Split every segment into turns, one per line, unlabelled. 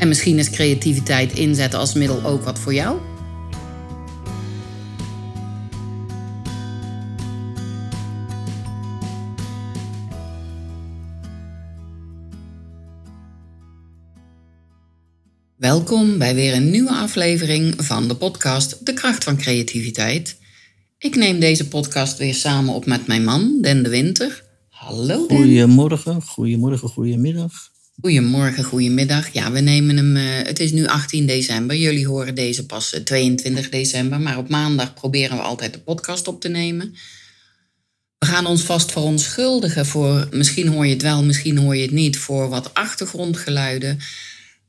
En misschien is creativiteit inzetten als middel ook wat voor jou? Welkom bij weer een nieuwe aflevering van de podcast De Kracht van Creativiteit. Ik neem deze podcast weer samen op met mijn man, Den de Winter. Hallo Den.
Goedemorgen, goedemorgen, goedemiddag.
Goedemorgen, goedemiddag. Ja, we nemen hem. eh, het is nu 18 december. Jullie horen deze pas eh, 22 december. Maar op maandag proberen we altijd de podcast op te nemen. We gaan ons vast verontschuldigen voor. Misschien hoor je het wel, misschien hoor je het niet. Voor wat achtergrondgeluiden.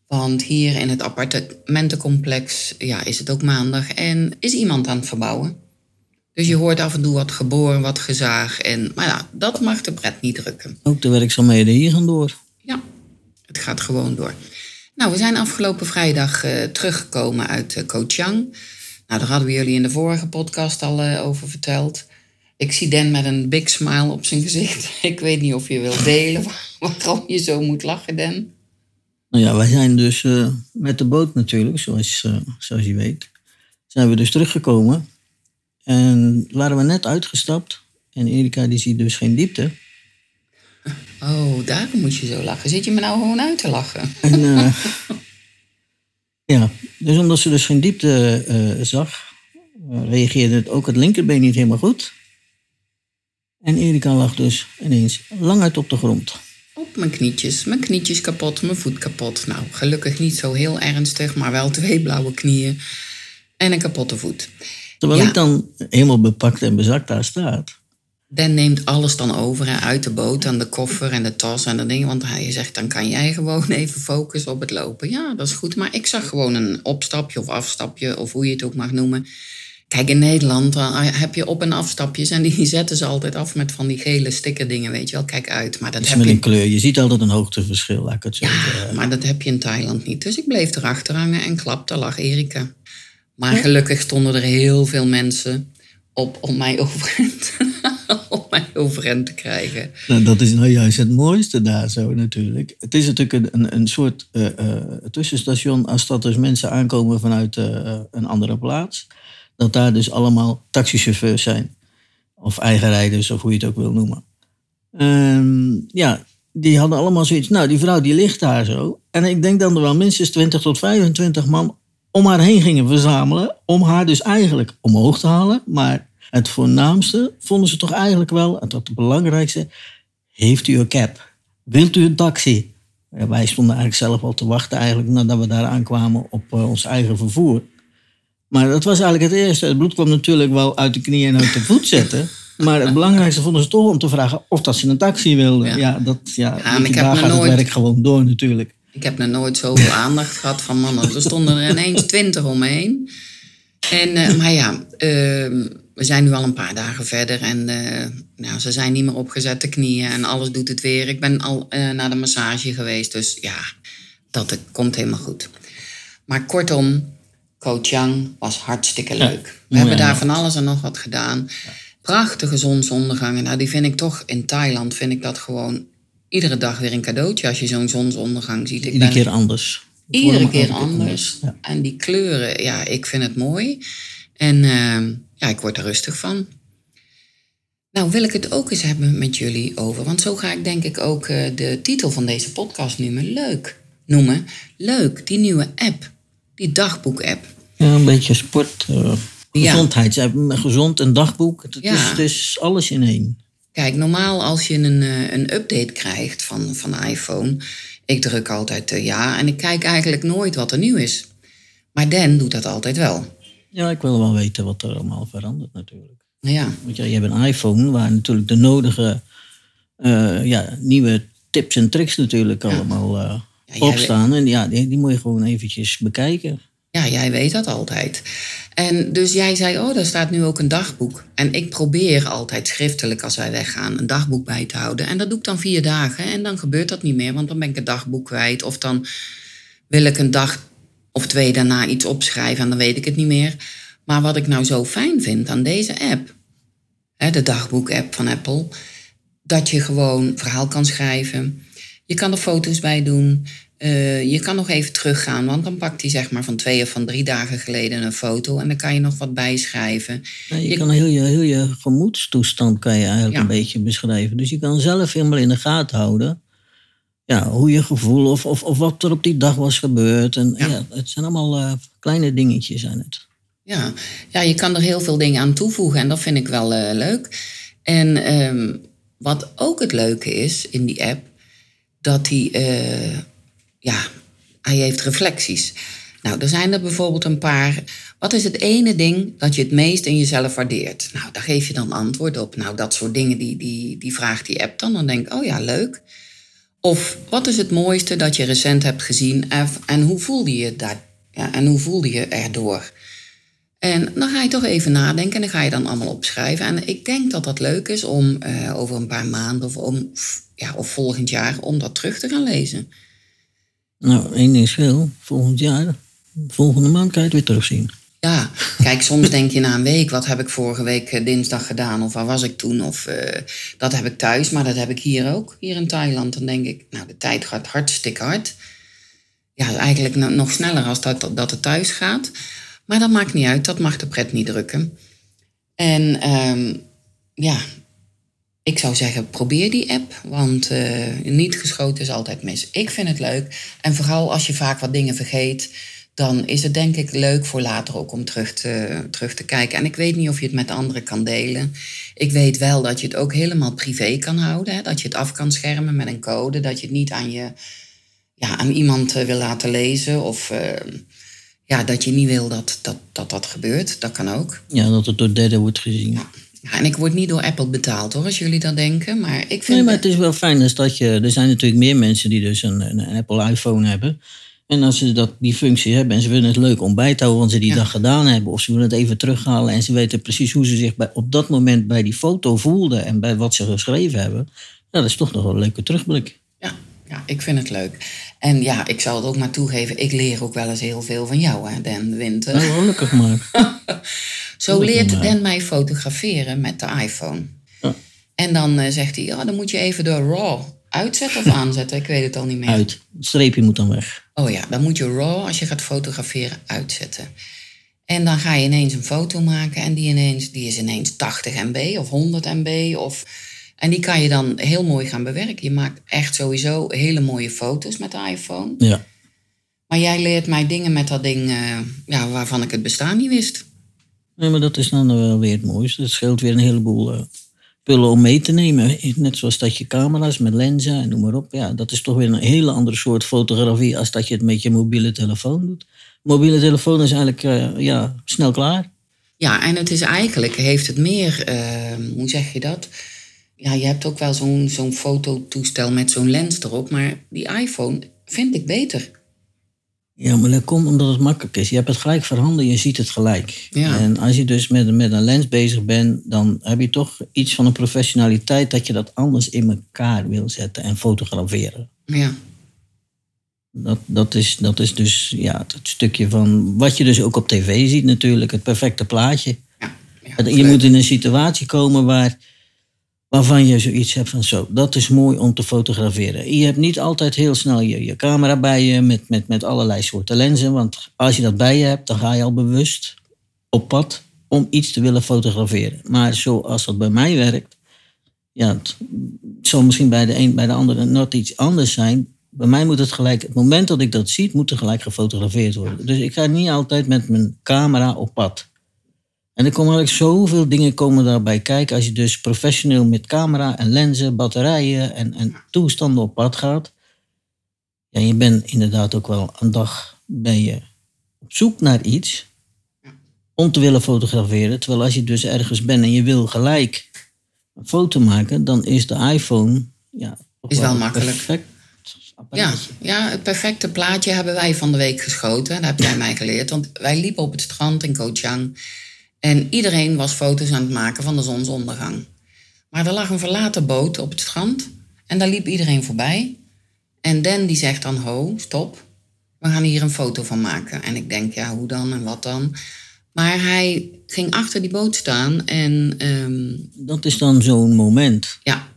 Want hier in het appartementencomplex ja, is het ook maandag en is iemand aan het verbouwen. Dus je hoort af en toe wat geboren, wat gezaag. En, maar ja, dat mag de pret niet drukken.
Ook de werkzaamheden hier gaan door.
Ja, het gaat gewoon door. Nou, we zijn afgelopen vrijdag eh, teruggekomen uit uh. Nou, daar hadden we jullie in de vorige podcast al eh, over verteld. Ik zie Dan met een big smile op zijn gezicht. Ik weet niet of je wilt delen waarom je zo moet lachen, Dan.
Nou ja, wij zijn dus met de boot natuurlijk, zoals, zoals je weet, zijn we dus teruggekomen. En waren we net uitgestapt. En Erika die ziet dus geen diepte.
Oh, daarom moet je zo lachen. Zit je me nou gewoon uit te lachen?
En eh, ja, dus omdat ze dus geen diepte eh, zag, eh, reageerde het ook het linkerbeen niet helemaal goed. En Erika lag dus ineens lang uit op de grond.
Op mijn knietjes. Mijn knietjes kapot, mijn voet kapot. Nou, gelukkig niet zo heel ernstig, maar wel twee blauwe knieën en een kapotte voet.
Terwijl
Ja.
ik dan helemaal bepakt en bezakt daar staat.
Dan neemt alles dan over hè, uit de boot en de koffer en de tas en dat ding. Want hij zegt, dan kan jij gewoon even focussen op het lopen. Ja, dat is goed. Maar ik zag gewoon een opstapje of afstapje, of hoe je het ook mag noemen. Kijk, in Nederland dan heb je op- en afstapjes en die zetten ze altijd af met van die gele stickerdingen, weet je wel. Kijk uit. Maar dat heb
met
je
een kleur. Je ziet altijd een hoogteverschil, laat ik het zo
Ja,
zeggen.
maar dat heb je in Thailand niet. Dus ik bleef erachter hangen en klap, daar lag Erika. Maar gelukkig stonden er heel veel mensen op om mij overeind, om mij overeind te krijgen.
Nou, dat is nou juist het mooiste daar zo natuurlijk. Het is natuurlijk een, een, soort eh, eh, tussenstation als dat dus mensen aankomen vanuit eh, een andere plaats. Dat daar dus allemaal taxichauffeurs zijn. Of eigenrijders, of hoe je het ook wil noemen. Ehm, ja, die hadden allemaal zoiets. Nou, die vrouw die ligt daar zo. En ik denk dat er wel minstens 20 tot 25 man om haar heen gingen verzamelen. Om haar dus eigenlijk omhoog te halen. Maar het voornaamste vonden ze toch eigenlijk wel, en dat het belangrijkste, heeft u een cab? Wilt u een taxi? Ja, wij stonden eigenlijk zelf al te wachten eigenlijk nadat we daar aankwamen op eh, ons eigen vervoer. Maar dat was eigenlijk het eerste. Het bloed kwam natuurlijk wel uit de knieën en uit de voet zetten. Maar het belangrijkste vonden ze toch om te vragen of dat ze een taxi wilden.
Ja.
Ja, dat, ja,
Ja, ik heb
gaat
nooit-
het werk gewoon door natuurlijk.
Ik heb nog nooit zoveel aandacht gehad van mannen. Er stonden er ineens twintig om me heen. En, eh, maar ja, ehm, we zijn nu al een paar dagen verder en eh, nou, ze zijn niet meer opgezet de knieën en alles doet het weer. Ik ben al eh, naar de massage geweest, dus ja, dat het komt helemaal goed. Maar kortom, Koh Chang was hartstikke leuk. We hebben daar van alles en nog wat gedaan. Prachtige zonsondergangen. Nou, die vind ik toch in Thailand, vind ik dat gewoon iedere dag weer een cadeautje als je zo'n zonsondergang ziet. Ik
Iedere keer anders.
Iedere keer anders. En die kleuren, ja, ik vind het mooi. En eh, ja, ik word er rustig van. Nou, wil ik het ook eens hebben met jullie over. Want zo ga ik denk ik ook eh, de titel van deze podcast noemen. Leuk. Noemen. Leuk, die nieuwe app. die dagboek-app.
Ja, een beetje sport, uh, gezondheidsapp, gezond en dagboek. Het, is, het is alles in één.
Kijk, normaal als je een, een update krijgt van, van iPhone, ik druk altijd ja en ik kijk eigenlijk nooit wat er nieuw is. Maar Dan doet dat altijd wel.
Ja, ik wil wel weten wat er allemaal verandert natuurlijk.
Ja.
Want ja, je hebt een iPhone waar natuurlijk de nodige uh, ja, nieuwe tips en tricks natuurlijk allemaal uh, ja, opstaan. En ja, die, die, moet je gewoon eventjes bekijken.
Ja, jij weet dat altijd. En dus jij zei, oh, daar staat nu ook een dagboek. En ik probeer altijd schriftelijk als wij weggaan een dagboek bij te houden. En dat doe ik dan vier dagen. En dan gebeurt dat niet meer, want dan ben ik het dagboek kwijt. Of dan wil ik een dag of twee daarna iets opschrijven en dan weet ik het niet meer. Maar wat ik nou zo fijn vind aan deze app, de dagboek-app van Apple, dat je gewoon verhaal kan schrijven. Je kan er foto's bij doen. Uh, je kan nog even teruggaan, want dan pakt hij zeg maar van twee of van drie dagen geleden een foto en dan kan je nog wat bijschrijven.
Ja, je, kan heel je, heel je gemoedstoestand kan je eigenlijk een beetje beschrijven. Dus je kan zelf helemaal in de gaten houden ja, hoe je gevoel of, of, of wat er op die dag was gebeurd. En, ja. het zijn allemaal uh, kleine dingetjes aan het.
Ja. ja, je kan er heel veel dingen aan toevoegen en dat vind ik wel uh, leuk. En um, wat ook het leuke is in die app, dat hij, uh, ja, hij heeft reflecties. Nou, er zijn er bijvoorbeeld een paar. Wat is het ene ding dat je het meest in jezelf waardeert? Nou, daar geef je dan antwoord op. Nou, dat soort dingen, die, die, die vraagt die app dan. Dan denk ik, oh ja, leuk. Of wat is het mooiste dat je recent hebt gezien en hoe voelde je daar? Ja, en hoe voelde je erdoor? En dan ga je toch even nadenken en dan ga je dan allemaal opschrijven. En ik denk dat dat leuk is om uh, over een paar maanden of, om, ja, of volgend jaar om dat terug te gaan lezen.
Nou, één is veel. Volgend jaar, volgende maand kan je het weer terugzien.
Ja, kijk, soms denk je na een week, wat heb ik vorige week eh, dinsdag gedaan? Of waar was ik toen? Of uh, dat heb ik thuis, maar dat heb ik hier ook, hier in Thailand. Dan denk ik, nou, de tijd gaat hartstikke hard. Ja, eigenlijk nog sneller als dat, dat het thuis gaat. Maar dat maakt niet uit, dat mag de pret niet drukken. En um, ja, ik zou zeggen, probeer die app, want uh, niet geschoten is altijd mis. Ik vind het leuk. En vooral als je vaak wat dingen vergeet dan is het denk ik leuk voor later ook om terug te, terug te kijken. En ik weet niet of je het met anderen kan delen. Ik weet wel dat je het ook helemaal privé kan houden. Hè? Dat je het af kan schermen met een code. Dat je het niet aan, je, ja, aan iemand eh, wil laten lezen. Of uh, ja, dat je niet wil dat dat, dat dat gebeurt. Dat kan ook.
Ja, dat het door derden wordt gezien.
Ja. Ja, en ik word niet door Apple betaald hoor, als jullie dat denken. Maar ik vind.
Nee, maar het is wel fijn dus dat je. Er zijn natuurlijk meer mensen die dus een, een Apple iPhone hebben. En als ze dat, die functie hebben en ze vinden het leuk om bij te houden wat ze die dag gedaan hebben, of ze willen het even terughalen en ze weten precies hoe ze zich bij, op dat moment bij die foto voelden en bij wat ze geschreven hebben, ja, dat is toch nog een leuke terugblik.
Ja, ja, ik vind het leuk. En ja, ik zal het ook maar toegeven, ik leer ook wel eens heel veel van jou, hè, Den Winter.
Nou, gelukkig maar.
Zo leert maar. Den mij fotograferen met de iPhone. Ja. En dan uh, zegt hij, oh, dan moet je even door RAW uitzetten of aanzetten. Ik weet het al niet meer.
Uit. Het streepje moet dan weg.
Oh ja, dan moet je RAW, als je gaat fotograferen, uitzetten. En dan ga je ineens een foto maken en die, ineens, die is ineens 80 MB of 100 MB. Of, en die kan je dan heel mooi gaan bewerken. Je maakt echt sowieso hele mooie foto's met de iPhone.
Ja.
Maar jij leert mij dingen met dat ding uh, ja, waarvan ik het bestaan niet wist.
Nee, maar dat is dan wel weer het mooiste. Het scheelt weer een heleboel uh, spullen om mee te nemen. Net zoals dat je camera's met lenzen en noem maar op. Ja, dat is toch weer een hele andere soort fotografie als dat je het met je mobiele telefoon doet. Mobiele telefoon is eigenlijk uh, ja, snel klaar.
Ja, en het is eigenlijk, heeft het meer, uh, hoe zeg je dat? Ja, je hebt ook wel zo'n zo'n fototoestel met zo'n lens erop, maar die iPhone vind ik beter.
Ja, maar dat komt omdat het makkelijk is. Je hebt het gelijk voorhanden, je ziet het gelijk.
Ja.
En als je dus met, met een lens bezig bent, dan heb je toch iets van een professionaliteit dat je dat anders in elkaar wil zetten en fotograferen.
Ja.
Dat, dat, is, dat is dus ja, het stukje van wat je dus ook op tv ziet natuurlijk, het perfecte plaatje.
Ja. ja
je moet in een situatie komen waar waarvan je zoiets hebt van zo, dat is mooi om te fotograferen. Je hebt niet altijd heel snel je, je camera bij je met, met, met allerlei soorten lenzen, want als je dat bij je hebt, dan ga je al bewust op pad om iets te willen fotograferen. Maar zoals dat bij mij werkt, ja, het zal misschien bij de een bij de andere net iets anders zijn. bij mij moet het gelijk, het moment dat ik dat zie, moet er gelijk gefotografeerd worden. Dus ik ga niet altijd met mijn camera op pad. En er komen eigenlijk zoveel dingen komen daarbij kijken. Als je dus professioneel met camera en lenzen, batterijen en, en toestanden op pad gaat. Ja, je bent inderdaad ook wel een dag ben je op zoek naar iets om te willen fotograferen. Terwijl als je dus ergens bent en je wil gelijk een foto maken, dan is de iPhone ja,
is wel makkelijk. Perfect ja, ja, het perfecte plaatje hebben wij van de week geschoten. Dat heb jij mij geleerd. Want wij liepen op het strand in Koh Chang. En iedereen was foto's aan het maken van de zonsondergang. Maar er lag een verlaten boot op het strand. En daar liep iedereen voorbij. En Dan die zegt dan, ho, stop. We gaan hier een foto van maken. En ik denk, ja, hoe dan en wat dan? Maar hij ging achter die boot staan en... Ehm,
dat is dan zo'n moment.
Ja.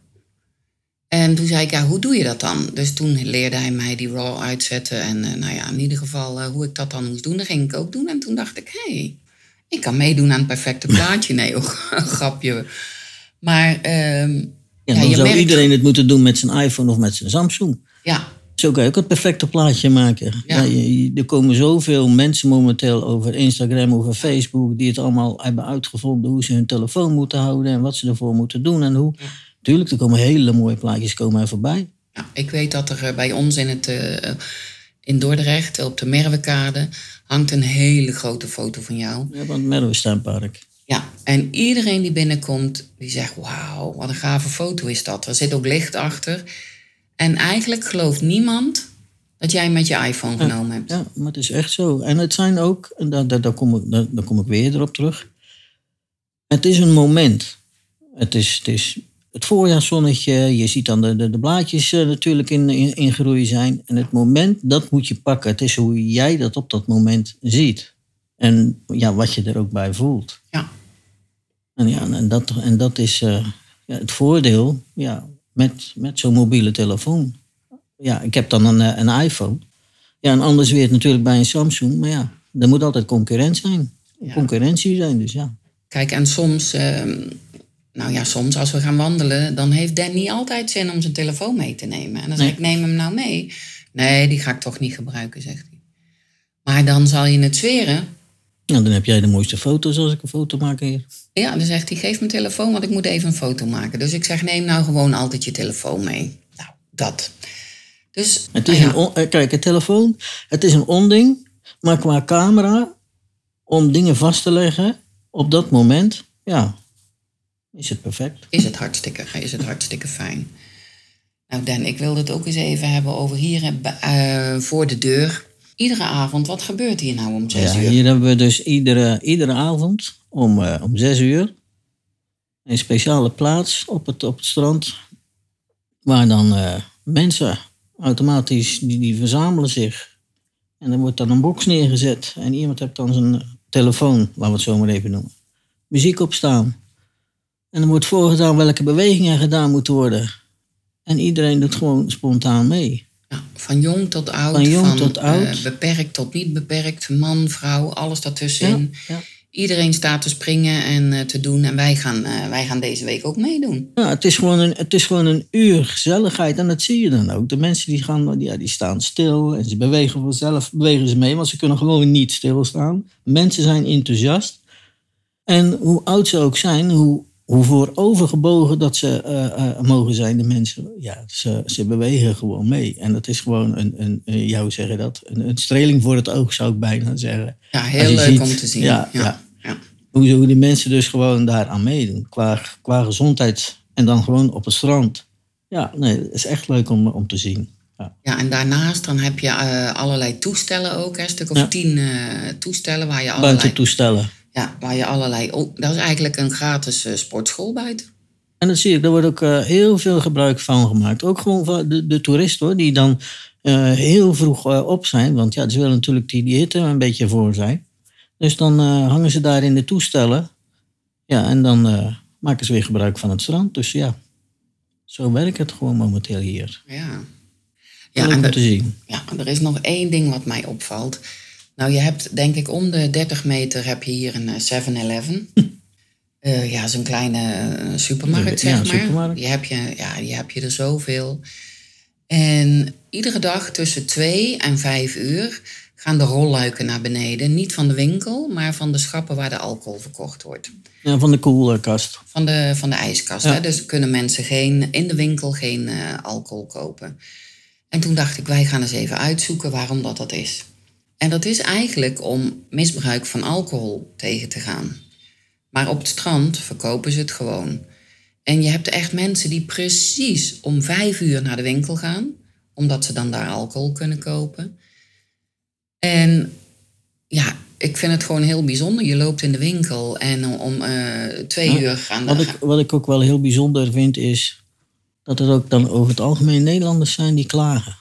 En toen zei ik, ja, hoe doe je dat dan? Dus toen leerde hij mij die raw uitzetten. En uh, nou ja, in ieder geval uh, hoe ik dat dan moest doen, dat ging ik ook doen. En toen dacht ik, hé, hey, ik kan meedoen aan het perfecte plaatje. Nee, ook een grapje. Maar um,
ja, dan zou iedereen het moeten doen met zijn iPhone of met zijn Samsung.
Ja.
Zo kan je ook het perfecte plaatje maken. Ja. je, er komen zoveel mensen momenteel over Instagram, over Facebook, die het allemaal hebben uitgevonden hoe ze hun telefoon moeten houden en wat ze ervoor moeten doen en hoe. Tuurlijk, er komen hele mooie plaatjes komen er voorbij.
Ja, ik weet dat er eh, bij ons in, het, uh, in Dordrecht, op de Merwekade, hangt een hele grote foto van jou.
Ja, van het Merwestaanpark.
Ja, en iedereen die binnenkomt, die zegt, wauw, wat een gave foto is dat. Er zit ook licht achter. En eigenlijk gelooft niemand dat jij met je iPhone genomen hebt.
Ja, maar het is echt zo. En het zijn ook, en daar, daar, daar, kom, ik, daar, daar kom ik weer erop terug. Het is een moment. Het is, het is het voorjaarszonnetje. Je ziet dan de, de, de blaadjes uh, natuurlijk in, in, in groei zijn. En het moment, dat moet je pakken. Het is hoe jij dat op dat moment ziet. En ja, wat je er ook bij voelt.
Ja.
En, ja, en, dat, en dat is uh, ja, het voordeel ja, met, met zo'n mobiele telefoon. Ja, ik heb dan een, eh, een iPhone. Ja, en anders weer natuurlijk bij een Samsung. Maar ja, er moet altijd concurrent zijn. Concurrentie zijn, dus ja.
Kijk, en soms... Uh nou ja, soms als we gaan wandelen, dan heeft Dan niet altijd zin om zijn telefoon mee te nemen. En dan zeg ik, neem hem nou mee. Nee, die ga ik toch niet gebruiken, zegt hij. Maar dan zal je het zweren.
Nou, dan heb jij de mooiste foto's als ik een foto maak hier.
Ja, dan zegt hij, geef mijn telefoon, want ik moet even een foto maken. Dus ik zeg, neem nou gewoon altijd je telefoon mee. Nou, dat. Dus,
het is nou een kijk, een telefoon, het is een onding. Maar qua camera, om dingen vast te leggen op dat moment, ja, is het perfect?
Is het hartstikke, is het hartstikke fijn. Nou Dan, ik wilde het ook eens even hebben over hier uh, voor de deur. Iedere avond, wat gebeurt hier nou om zes
ja,
uur?
Hier hebben we dus iedere, iedere avond om, uh, om zes uur een speciale plaats op het, op het strand. Waar dan uh, mensen automatisch, die, die verzamelen zich. En er wordt dan een box neergezet. En iemand heeft dan zijn telefoon, laten we het zo maar even noemen. Muziek op staan. En er wordt voorgedaan welke bewegingen gedaan moeten worden. En iedereen doet gewoon spontaan mee.
Ja, van jong tot oud.
Van jong tot oud.
Uh, beperkt tot niet beperkt. Man, vrouw, alles daartussenin. Ja, ja. Iedereen staat te springen en uh, te doen. En wij gaan, uh, wij gaan deze week ook meedoen.
Ja, het is, gewoon een, het is gewoon een uur gezelligheid. En dat zie je dan ook. De mensen die, gaan, ja, die staan stil. En ze bewegen vanzelf bewegen ze mee. Want ze kunnen gewoon niet stilstaan. Mensen zijn enthousiast. En hoe oud ze ook zijn, hoe hoe voorovergebogen dat ze uh, uh, mogen zijn, de mensen. Ja, ze, ze bewegen gewoon mee. En dat is gewoon een, een, een jou zeggen dat, een, een, streling voor het oog, zou ik bijna zeggen.
Ja, heel leuk om te zien.
Ja, ja. ja. Hoe, hoe die mensen dus gewoon daaraan meedoen. Qua, qua gezondheid en dan gewoon op het strand. Ja, nee, het is echt leuk om, om te zien. Ja.
ja, en daarnaast dan heb je uh, allerlei toestellen ook. Een stuk of ja. tien toestellen waar je allerlei...
Buitentoestellen.
Ja, waar je allerlei. Oh, dat is eigenlijk een gratis uh, sportschool buiten.
En dat zie ik, daar wordt ook uh, heel veel gebruik van gemaakt. Ook gewoon van de, de toeristen hoor, die dan uh, heel vroeg op zijn. Want ja, ze willen natuurlijk die, die hitte een beetje voor zijn. Dus dan hangen ze daar in de toestellen. Ja, en dan maken ze weer gebruik van het strand. Dus ja, zo werkt het gewoon momenteel hier.
Ja.
Ja, en te zien.
Ja, er is nog één ding wat mij opvalt. Nou, je hebt denk ik om de 30 meter heb je hier een 7-Eleven. uh, ja, zo'n kleine uh, supermarkt, zeg ja, maar. Supermarkt. Die, heb je, ja, die heb je er zoveel. En iedere dag tussen twee en vijf uur gaan de rolluiken naar beneden. Niet van de winkel, maar van de schappen waar de alcohol verkocht wordt.
Ja, van de koelkast.
Van de, van de ijskast.
Ja.
Hè? Dus kunnen mensen geen, in de winkel geen eh, alcohol kopen. En toen dacht ik, wij gaan eens even uitzoeken waarom dat dat is. En dat is eigenlijk om misbruik van alcohol tegen te gaan. Maar op het strand verkopen ze het gewoon. En je hebt echt mensen die precies om vijf uur naar de winkel gaan, omdat ze dan daar alcohol kunnen kopen. En ja, ik vind het gewoon heel bijzonder. Je loopt in de winkel en om eh, twee
Ja,
uur gaan
Wat ik, wat ik ook wel heel bijzonder vind is dat er ook dan over het algemeen Nederlanders zijn die klagen.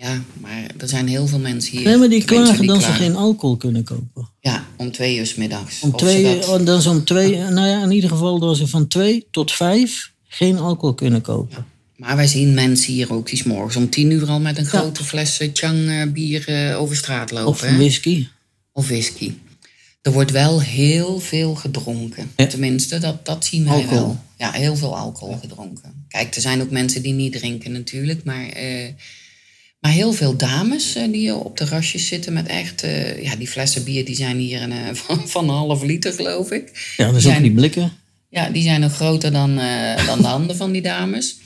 Ja, maar er zijn heel veel mensen hier.
Nee, maar die klagen dat ze geen alcohol kunnen kopen.
Ja, om twee uur 's middags.
Om twee,
dat-
dan is om twee, nou ja, in ieder geval dat ze van twee tot vijf geen alcohol kunnen kopen.
Maar wij zien mensen hier ook die 's morgens om tien uur al met een grote fles eh, Chang eh, bier eh, over straat lopen.
Of
hè?
whisky.
of whisky. Er wordt wel heel veel gedronken.
Ja.
Tenminste, dat, dat zien wij
Alcohol.
wel. Ja, heel veel alcohol gedronken. Kijk, er zijn ook mensen die niet drinken natuurlijk. Maar, eh, maar heel veel dames eh, die op terrasjes zitten met echt... eh, ja, die flessen bier die zijn hier een, eh, van, van een half liter, geloof ik.
Ja, dat is
Zijn-
ook die blikken.
Ja, die zijn nog groter dan, dan de handen van die dames.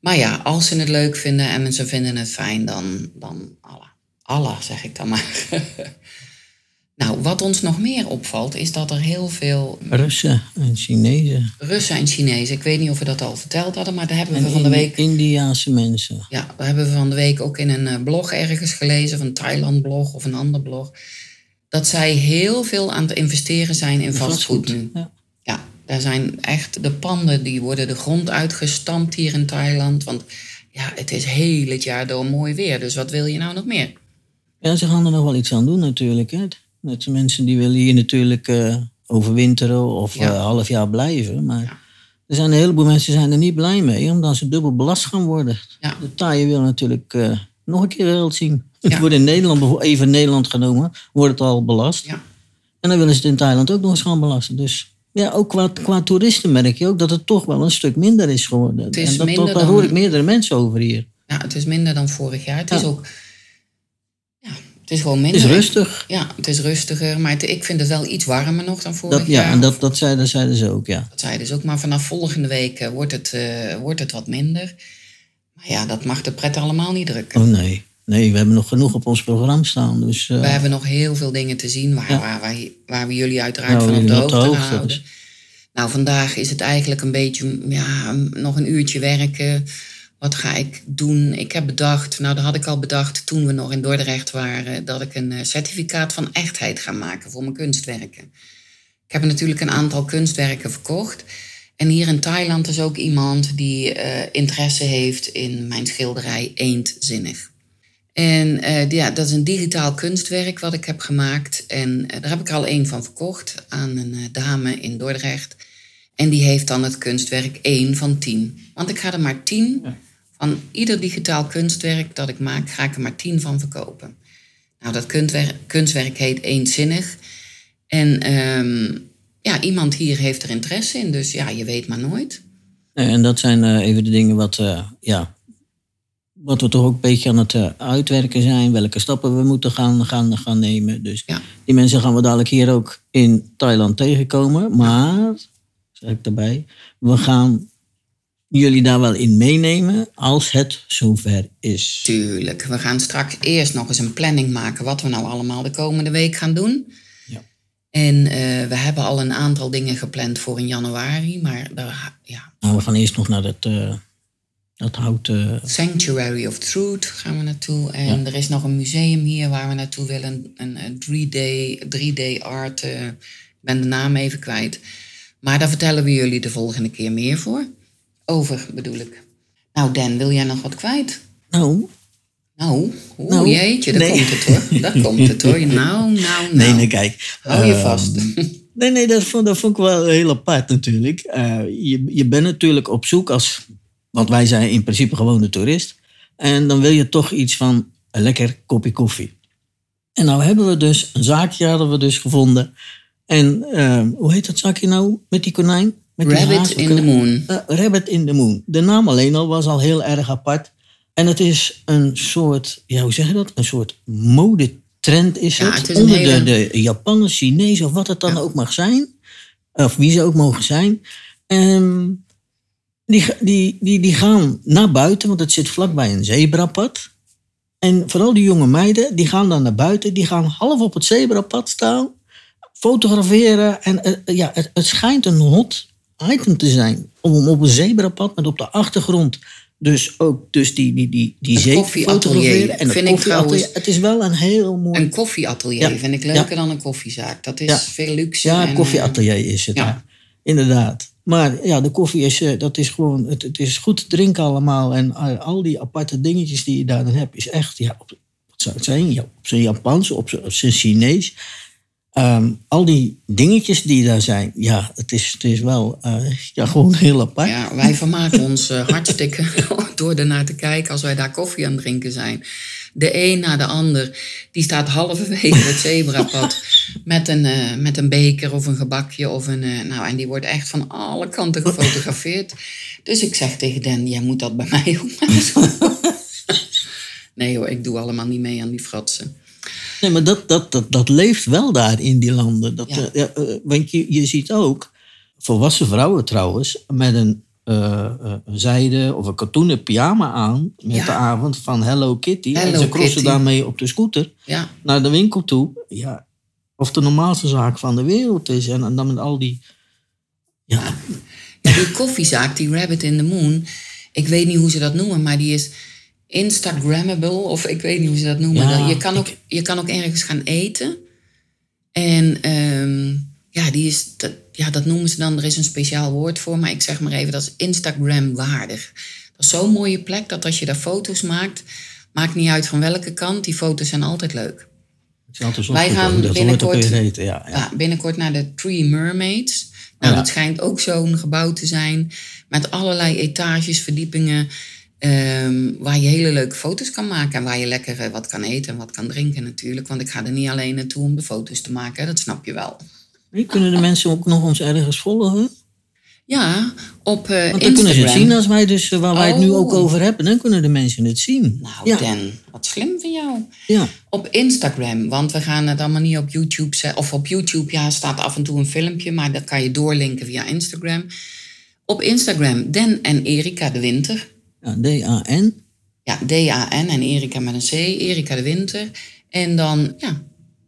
Maar ja, als ze het leuk vinden en ze vinden het fijn, dan, dan Allah. Allah, zeg ik dan maar. nou, wat ons nog meer opvalt, is dat er heel veel
Russen en Chinezen.
Russen en Chinezen, ik weet niet of we dat al verteld hadden, maar daar hebben we van de week
Indiaanse mensen.
Ja, we hebben we van de week ook in een eh, blog ergens gelezen, van een Thailand-blog of een ander blog, dat zij heel veel aan het investeren zijn in vastgoed nu.
Ja.
Ja, daar zijn echt de panden die worden de grond uitgestampt hier in Thailand, want ja, het is heel het jaar door mooi weer, dus wat wil je nou nog meer?
ja, ze gaan er nog wel iets aan doen natuurlijk. Hè. Net de mensen die willen hier natuurlijk eh, overwinteren of
Ja.
eh, half jaar blijven. Maar er zijn een heleboel mensen die zijn er niet blij mee, omdat ze dubbel belast gaan worden.
Ja.
De Thaiën willen natuurlijk eh, nog een keer geld zien. Het wordt in Nederland, even Nederland genomen, wordt het al belast.
Ja,
En dan willen ze het in Thailand ook nog eens gaan belasten. Dus ja, ook qua, qua toeristen merk je ook dat het toch wel een stuk minder is geworden.
Is
en dat, daar
dan-
hoor ik meerdere mensen over hier.
ja het is minder dan vorig jaar. Het is ook, het is gewoon
Het
minder.
is rustig.
Ja, het is rustiger, maar het- ik vind het wel iets warmer nog dan vorig
Dat,
jaar.
ja, en dat, dat, zeiden, zeiden ze ook, ja.
Dat zei dus ook, maar vanaf volgende week eh, wordt, het, eh, wordt het wat minder. Maar ja, dat mag de pret allemaal niet drukken.
Oh nee. Nee, we hebben nog genoeg op ons programma staan. Dus eh,
We hebben nog heel veel dingen te zien waar,
Ja.
waar, waar we jullie uiteraard
Nou,
van op de hoogte, houden.
dus.
Nou, vandaag is het eigenlijk een beetje, ja, nog een uurtje werken. Wat ga ik doen? Ik heb bedacht, nou dat had ik al bedacht toen we nog in Dordrecht waren, dat ik een eh, certificaat van echtheid ga maken voor mijn kunstwerken. Ik heb natuurlijk een aantal kunstwerken verkocht. En hier in Thailand is ook iemand die eh, interesse heeft in mijn schilderij Eendzinnig. En eh, ja, dat is een digitaal kunstwerk wat ik heb gemaakt. En daar heb ik er al één van verkocht aan een dame in Dordrecht. En die heeft dan het kunstwerk 1 van 10. Want ik ga er maar 10 van ieder digitaal kunstwerk dat ik maak, ga ik er maar 10 van verkopen. Nou, dat kunstwerk, kunstwerk heet Eendzinnig. En ehm, ja, iemand hier heeft er interesse in, dus ja, je weet maar nooit.
En dat zijn eh, even de dingen wat, eh, ja, wat we toch ook een beetje aan het eh, uitwerken zijn. Welke stappen we moeten gaan, gaan, gaan nemen. Dus
Ja.
die mensen gaan we dadelijk hier ook in Thailand tegenkomen. Maar, zeg ik daarbij, we gaan jullie daar wel in meenemen als het zover is.
Tuurlijk. We gaan straks eerst nog eens een planning maken wat we nou allemaal de komende week gaan doen.
Ja.
En eh, we hebben al een aantal dingen gepland voor in januari, maar daar, ja,
Nou, we gaan eerst nog naar dat, eh dat houten...
Sanctuary of Truth gaan we naartoe. En er is nog een museum hier waar we naartoe willen. Een, een 3D, 3D art. eh, ik ben de naam even kwijt. Maar daar vertellen we jullie de volgende keer meer voor. Over bedoel ik. Nou Dan, wil jij nog wat kwijt?
Nou,
Nou,
Nou,
jeetje, daar
nee.
komt het hoor. Daar komt het hoor. Nou, nou, nou.
nee, nee, kijk.
Hou je
ehm,
vast.
Nee, nee, dat vond, dat vond ik wel heel apart natuurlijk. Eh, je, je bent natuurlijk op zoek als, want wij zijn in principe gewoon de toerist. En dan wil je toch iets van een lekker kopje koffie. En nou hebben we dus, een zaakje hadden we dus gevonden. En eh, hoe heet dat zaakje nou met die konijn? Met
Rabbit in the Moon.
Eh, Rabbit in the Moon. De naam alleen al was al heel erg apart. En het is een soort, ja, hoe zeg je dat? Een soort modetrend is
Ja,
het.
het is
onder
hele-
de, de Japanners, Chinezen of wat het dan
Ja.
ook mag zijn. Of wie ze ook mogen zijn. Ehm, die, die, die, die gaan naar buiten, want het zit vlakbij een zebrapad. En vooral die jonge meiden, die gaan dan naar buiten. Die gaan half op het zebrapad staan, fotograferen. En eh, ja, het, het schijnt een hot item te zijn. Om op een zebrapad met op de achtergrond dus ook dus die, die, die, die te
koffieatelier.
En
vind ik trouwens-
Het is wel een heel mooi...
Een koffieatelier
Ja.
vind ik leuker dan een koffiezaak. Dat is
Ja.
veel luxe.
Ja,
en,
een
eh,
koffieatelier is het. Inderdaad. Maar ja, de koffie is, eh, dat is gewoon, het, het is goed te drinken allemaal. En eh, al die aparte dingetjes die je daar dan hebt, is echt, ja, op, wat zou het zijn? Ja, op zijn Japans, op zijn, op zijn Chinees. Ehm, al die dingetjes die daar zijn, ja, het is, het is wel eh, ja, gewoon heel apart.
Ja, wij vermaken ons eh, hartstikke door ernaar te kijken als wij daar koffie aan drinken zijn. De een na de ander, die staat halverwege het zebrapad met een, eh, met een beker of een gebakje. Of een, nou, en die wordt echt van alle kanten gefotografeerd. Dus ik zeg tegen Den, jij moet dat bij mij doen. Nee hoor, ik doe allemaal niet mee aan die fratsen.
Nee, maar dat, dat, dat, dat leeft wel daar in die landen. Dat,
Ja.
eh, ja, eh, want je, je ziet ook volwassen vrouwen trouwens met een, eh, een zijde of een katoenen pyjama aan met
Ja.
de avond van Hello Kitty. en ze crossen daarmee op de scooter
Ja,
naar de winkel toe. Ja, of de normaalste zaak van de wereld is. En, en dan met al die... Ja,
Ja, die koffiezaak, die Rabbit in the Moon, ik weet niet hoe ze dat noemen, maar die is Instagrammable, of ik weet niet hoe ze dat noemen.
Ja,
je, kan ook,
ik-
je kan ook ergens gaan eten. En ehm, ja, die is, dat, ja, dat noemen ze dan, er is een speciaal woord voor, maar ik zeg maar even, dat is Instagram-waardig. Dat is zo'n mooie plek dat als je daar foto's maakt, maakt niet uit van welke kant, die foto's zijn altijd leuk.
altijd
Wij
goed,
gaan
dat
binnenkort-
eten. Ja, ja.
Ja, binnenkort naar de Three Mermaids. Nou,
Ja.
dat schijnt ook zo'n gebouw te zijn. Met allerlei etages, verdiepingen. Ehm, waar je hele leuke foto's kan maken. En waar je lekker eh, wat kan eten en wat kan drinken natuurlijk. Want ik ga er niet alleen naartoe om de foto's te maken. Dat snap je wel.
Nee, Kunnen de mensen ook nog ons ergens volgen?
Ja, op
Want dan kunnen ze het
Instagram.
zien als wij dus, eh, waar wij het nu
Oh.
ook over hebben. Dan kunnen de mensen het zien.
Nou,
ja,
Dan, wat slim van jou.
ja.
Op Instagram, want we gaan het allemaal niet op YouTube zetten. Of op YouTube, ja, staat af en toe een filmpje, maar dat kan je doorlinken via Instagram. Op Instagram, Den en Erika de Winter.
Ja D-A-N.
Ja, D-A-N en Erika met een C, Erika de Winter. En dan, ja,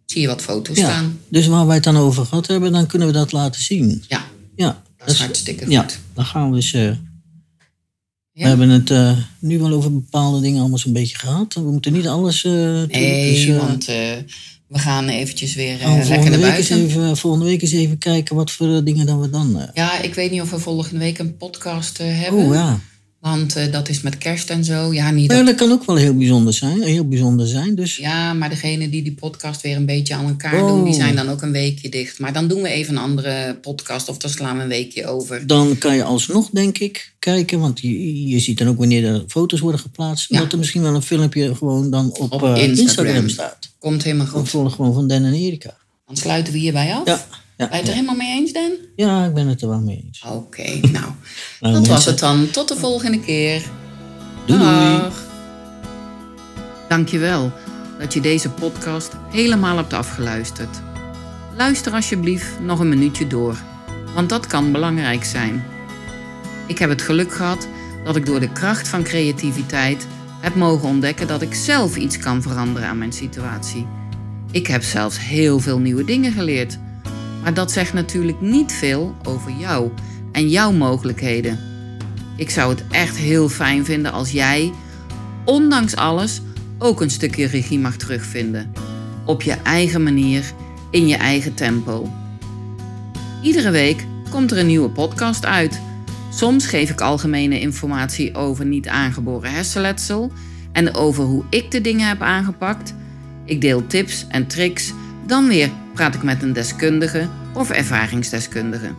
zie je wat foto's
Ja,
staan.
dus waar wij het dan over gehad hebben, dan kunnen we dat laten zien.
Ja,
Ja,
dat is hartstikke goed.
Ja, dan gaan we eens... eh,
Ja.
We hebben het eh, nu wel over bepaalde dingen allemaal zo'n beetje gehad. We moeten niet alles... eh doen.
Nee,
Dus,
want we gaan eventjes weer lekker
volgende,
naar buiten.
even, volgende week eens even kijken wat voor dingen dan we dan...
Ja, ik weet niet of we volgende week een podcast hebben.
oh ja.
Want eh, dat is met kerst en zo. Ja, niet dat
Ja, dat kan ook wel heel bijzonder zijn. Heel bijzonder zijn. Dus
Ja, maar degene die die podcast weer een beetje aan elkaar
Oh.
doen, die zijn dan ook een weekje dicht. Maar dan doen we even een andere podcast of dan slaan we een weekje over.
dan kan je alsnog, denk ik, kijken. Want je, je ziet dan ook wanneer er foto's worden geplaatst.
Ja.
Dat er misschien wel een filmpje gewoon dan op,
Op
eh,
Instagram.
Instagram. staat.
Komt helemaal
Dan
goed.
volg gewoon van Dan en Erika.
Dan sluiten we hierbij af.
Ja, ja,
Ben je het er helemaal mee eens, Dan?
ja, ik ben het er wel mee eens.
Oké, nou.
Nou,
dat was het dan. Tot de volgende keer.
Doei, doei.
Dankjewel dat je deze podcast helemaal hebt afgeluisterd. Luister alsjeblieft nog een minuutje door, want dat kan belangrijk zijn. Ik heb het geluk gehad dat ik door de kracht van creativiteit heb mogen ontdekken dat ik zelf iets kan veranderen aan mijn situatie. Ik heb zelfs heel veel nieuwe dingen geleerd. Maar dat zegt natuurlijk niet veel over jou en jouw mogelijkheden. Ik zou het echt heel fijn vinden als jij, ondanks alles, ook een stukje regie mag terugvinden. Op je eigen manier, in je eigen tempo. Iedere week komt er een nieuwe podcast uit. Soms geef ik algemene informatie over niet aangeboren hersenletsel en over hoe ik de dingen heb aangepakt. Ik deel tips en tricks, dan weer praat ik met een deskundige of ervaringsdeskundige.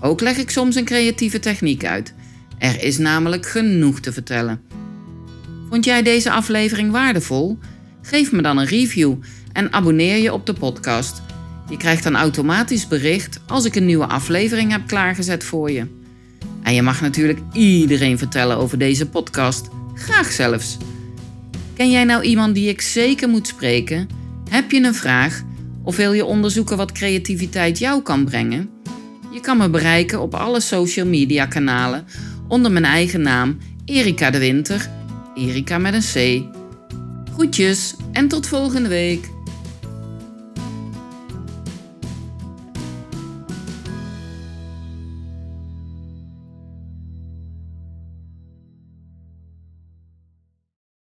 Ook leg ik soms een creatieve techniek uit. Er is namelijk genoeg te vertellen. Vond jij deze aflevering waardevol? Geef me dan een review en abonneer je op de podcast. Je krijgt dan automatisch bericht als ik een nieuwe aflevering heb klaargezet voor je. En je mag natuurlijk iedereen vertellen over deze podcast. Graag zelfs. Ken jij nou iemand die ik zeker moet spreken? Heb je een vraag? Of wil je onderzoeken wat creativiteit jou kan brengen? Je kan me bereiken op alle social media kanalen onder mijn eigen naam Erika de Winter. Erika met een C. Groetjes en tot volgende week.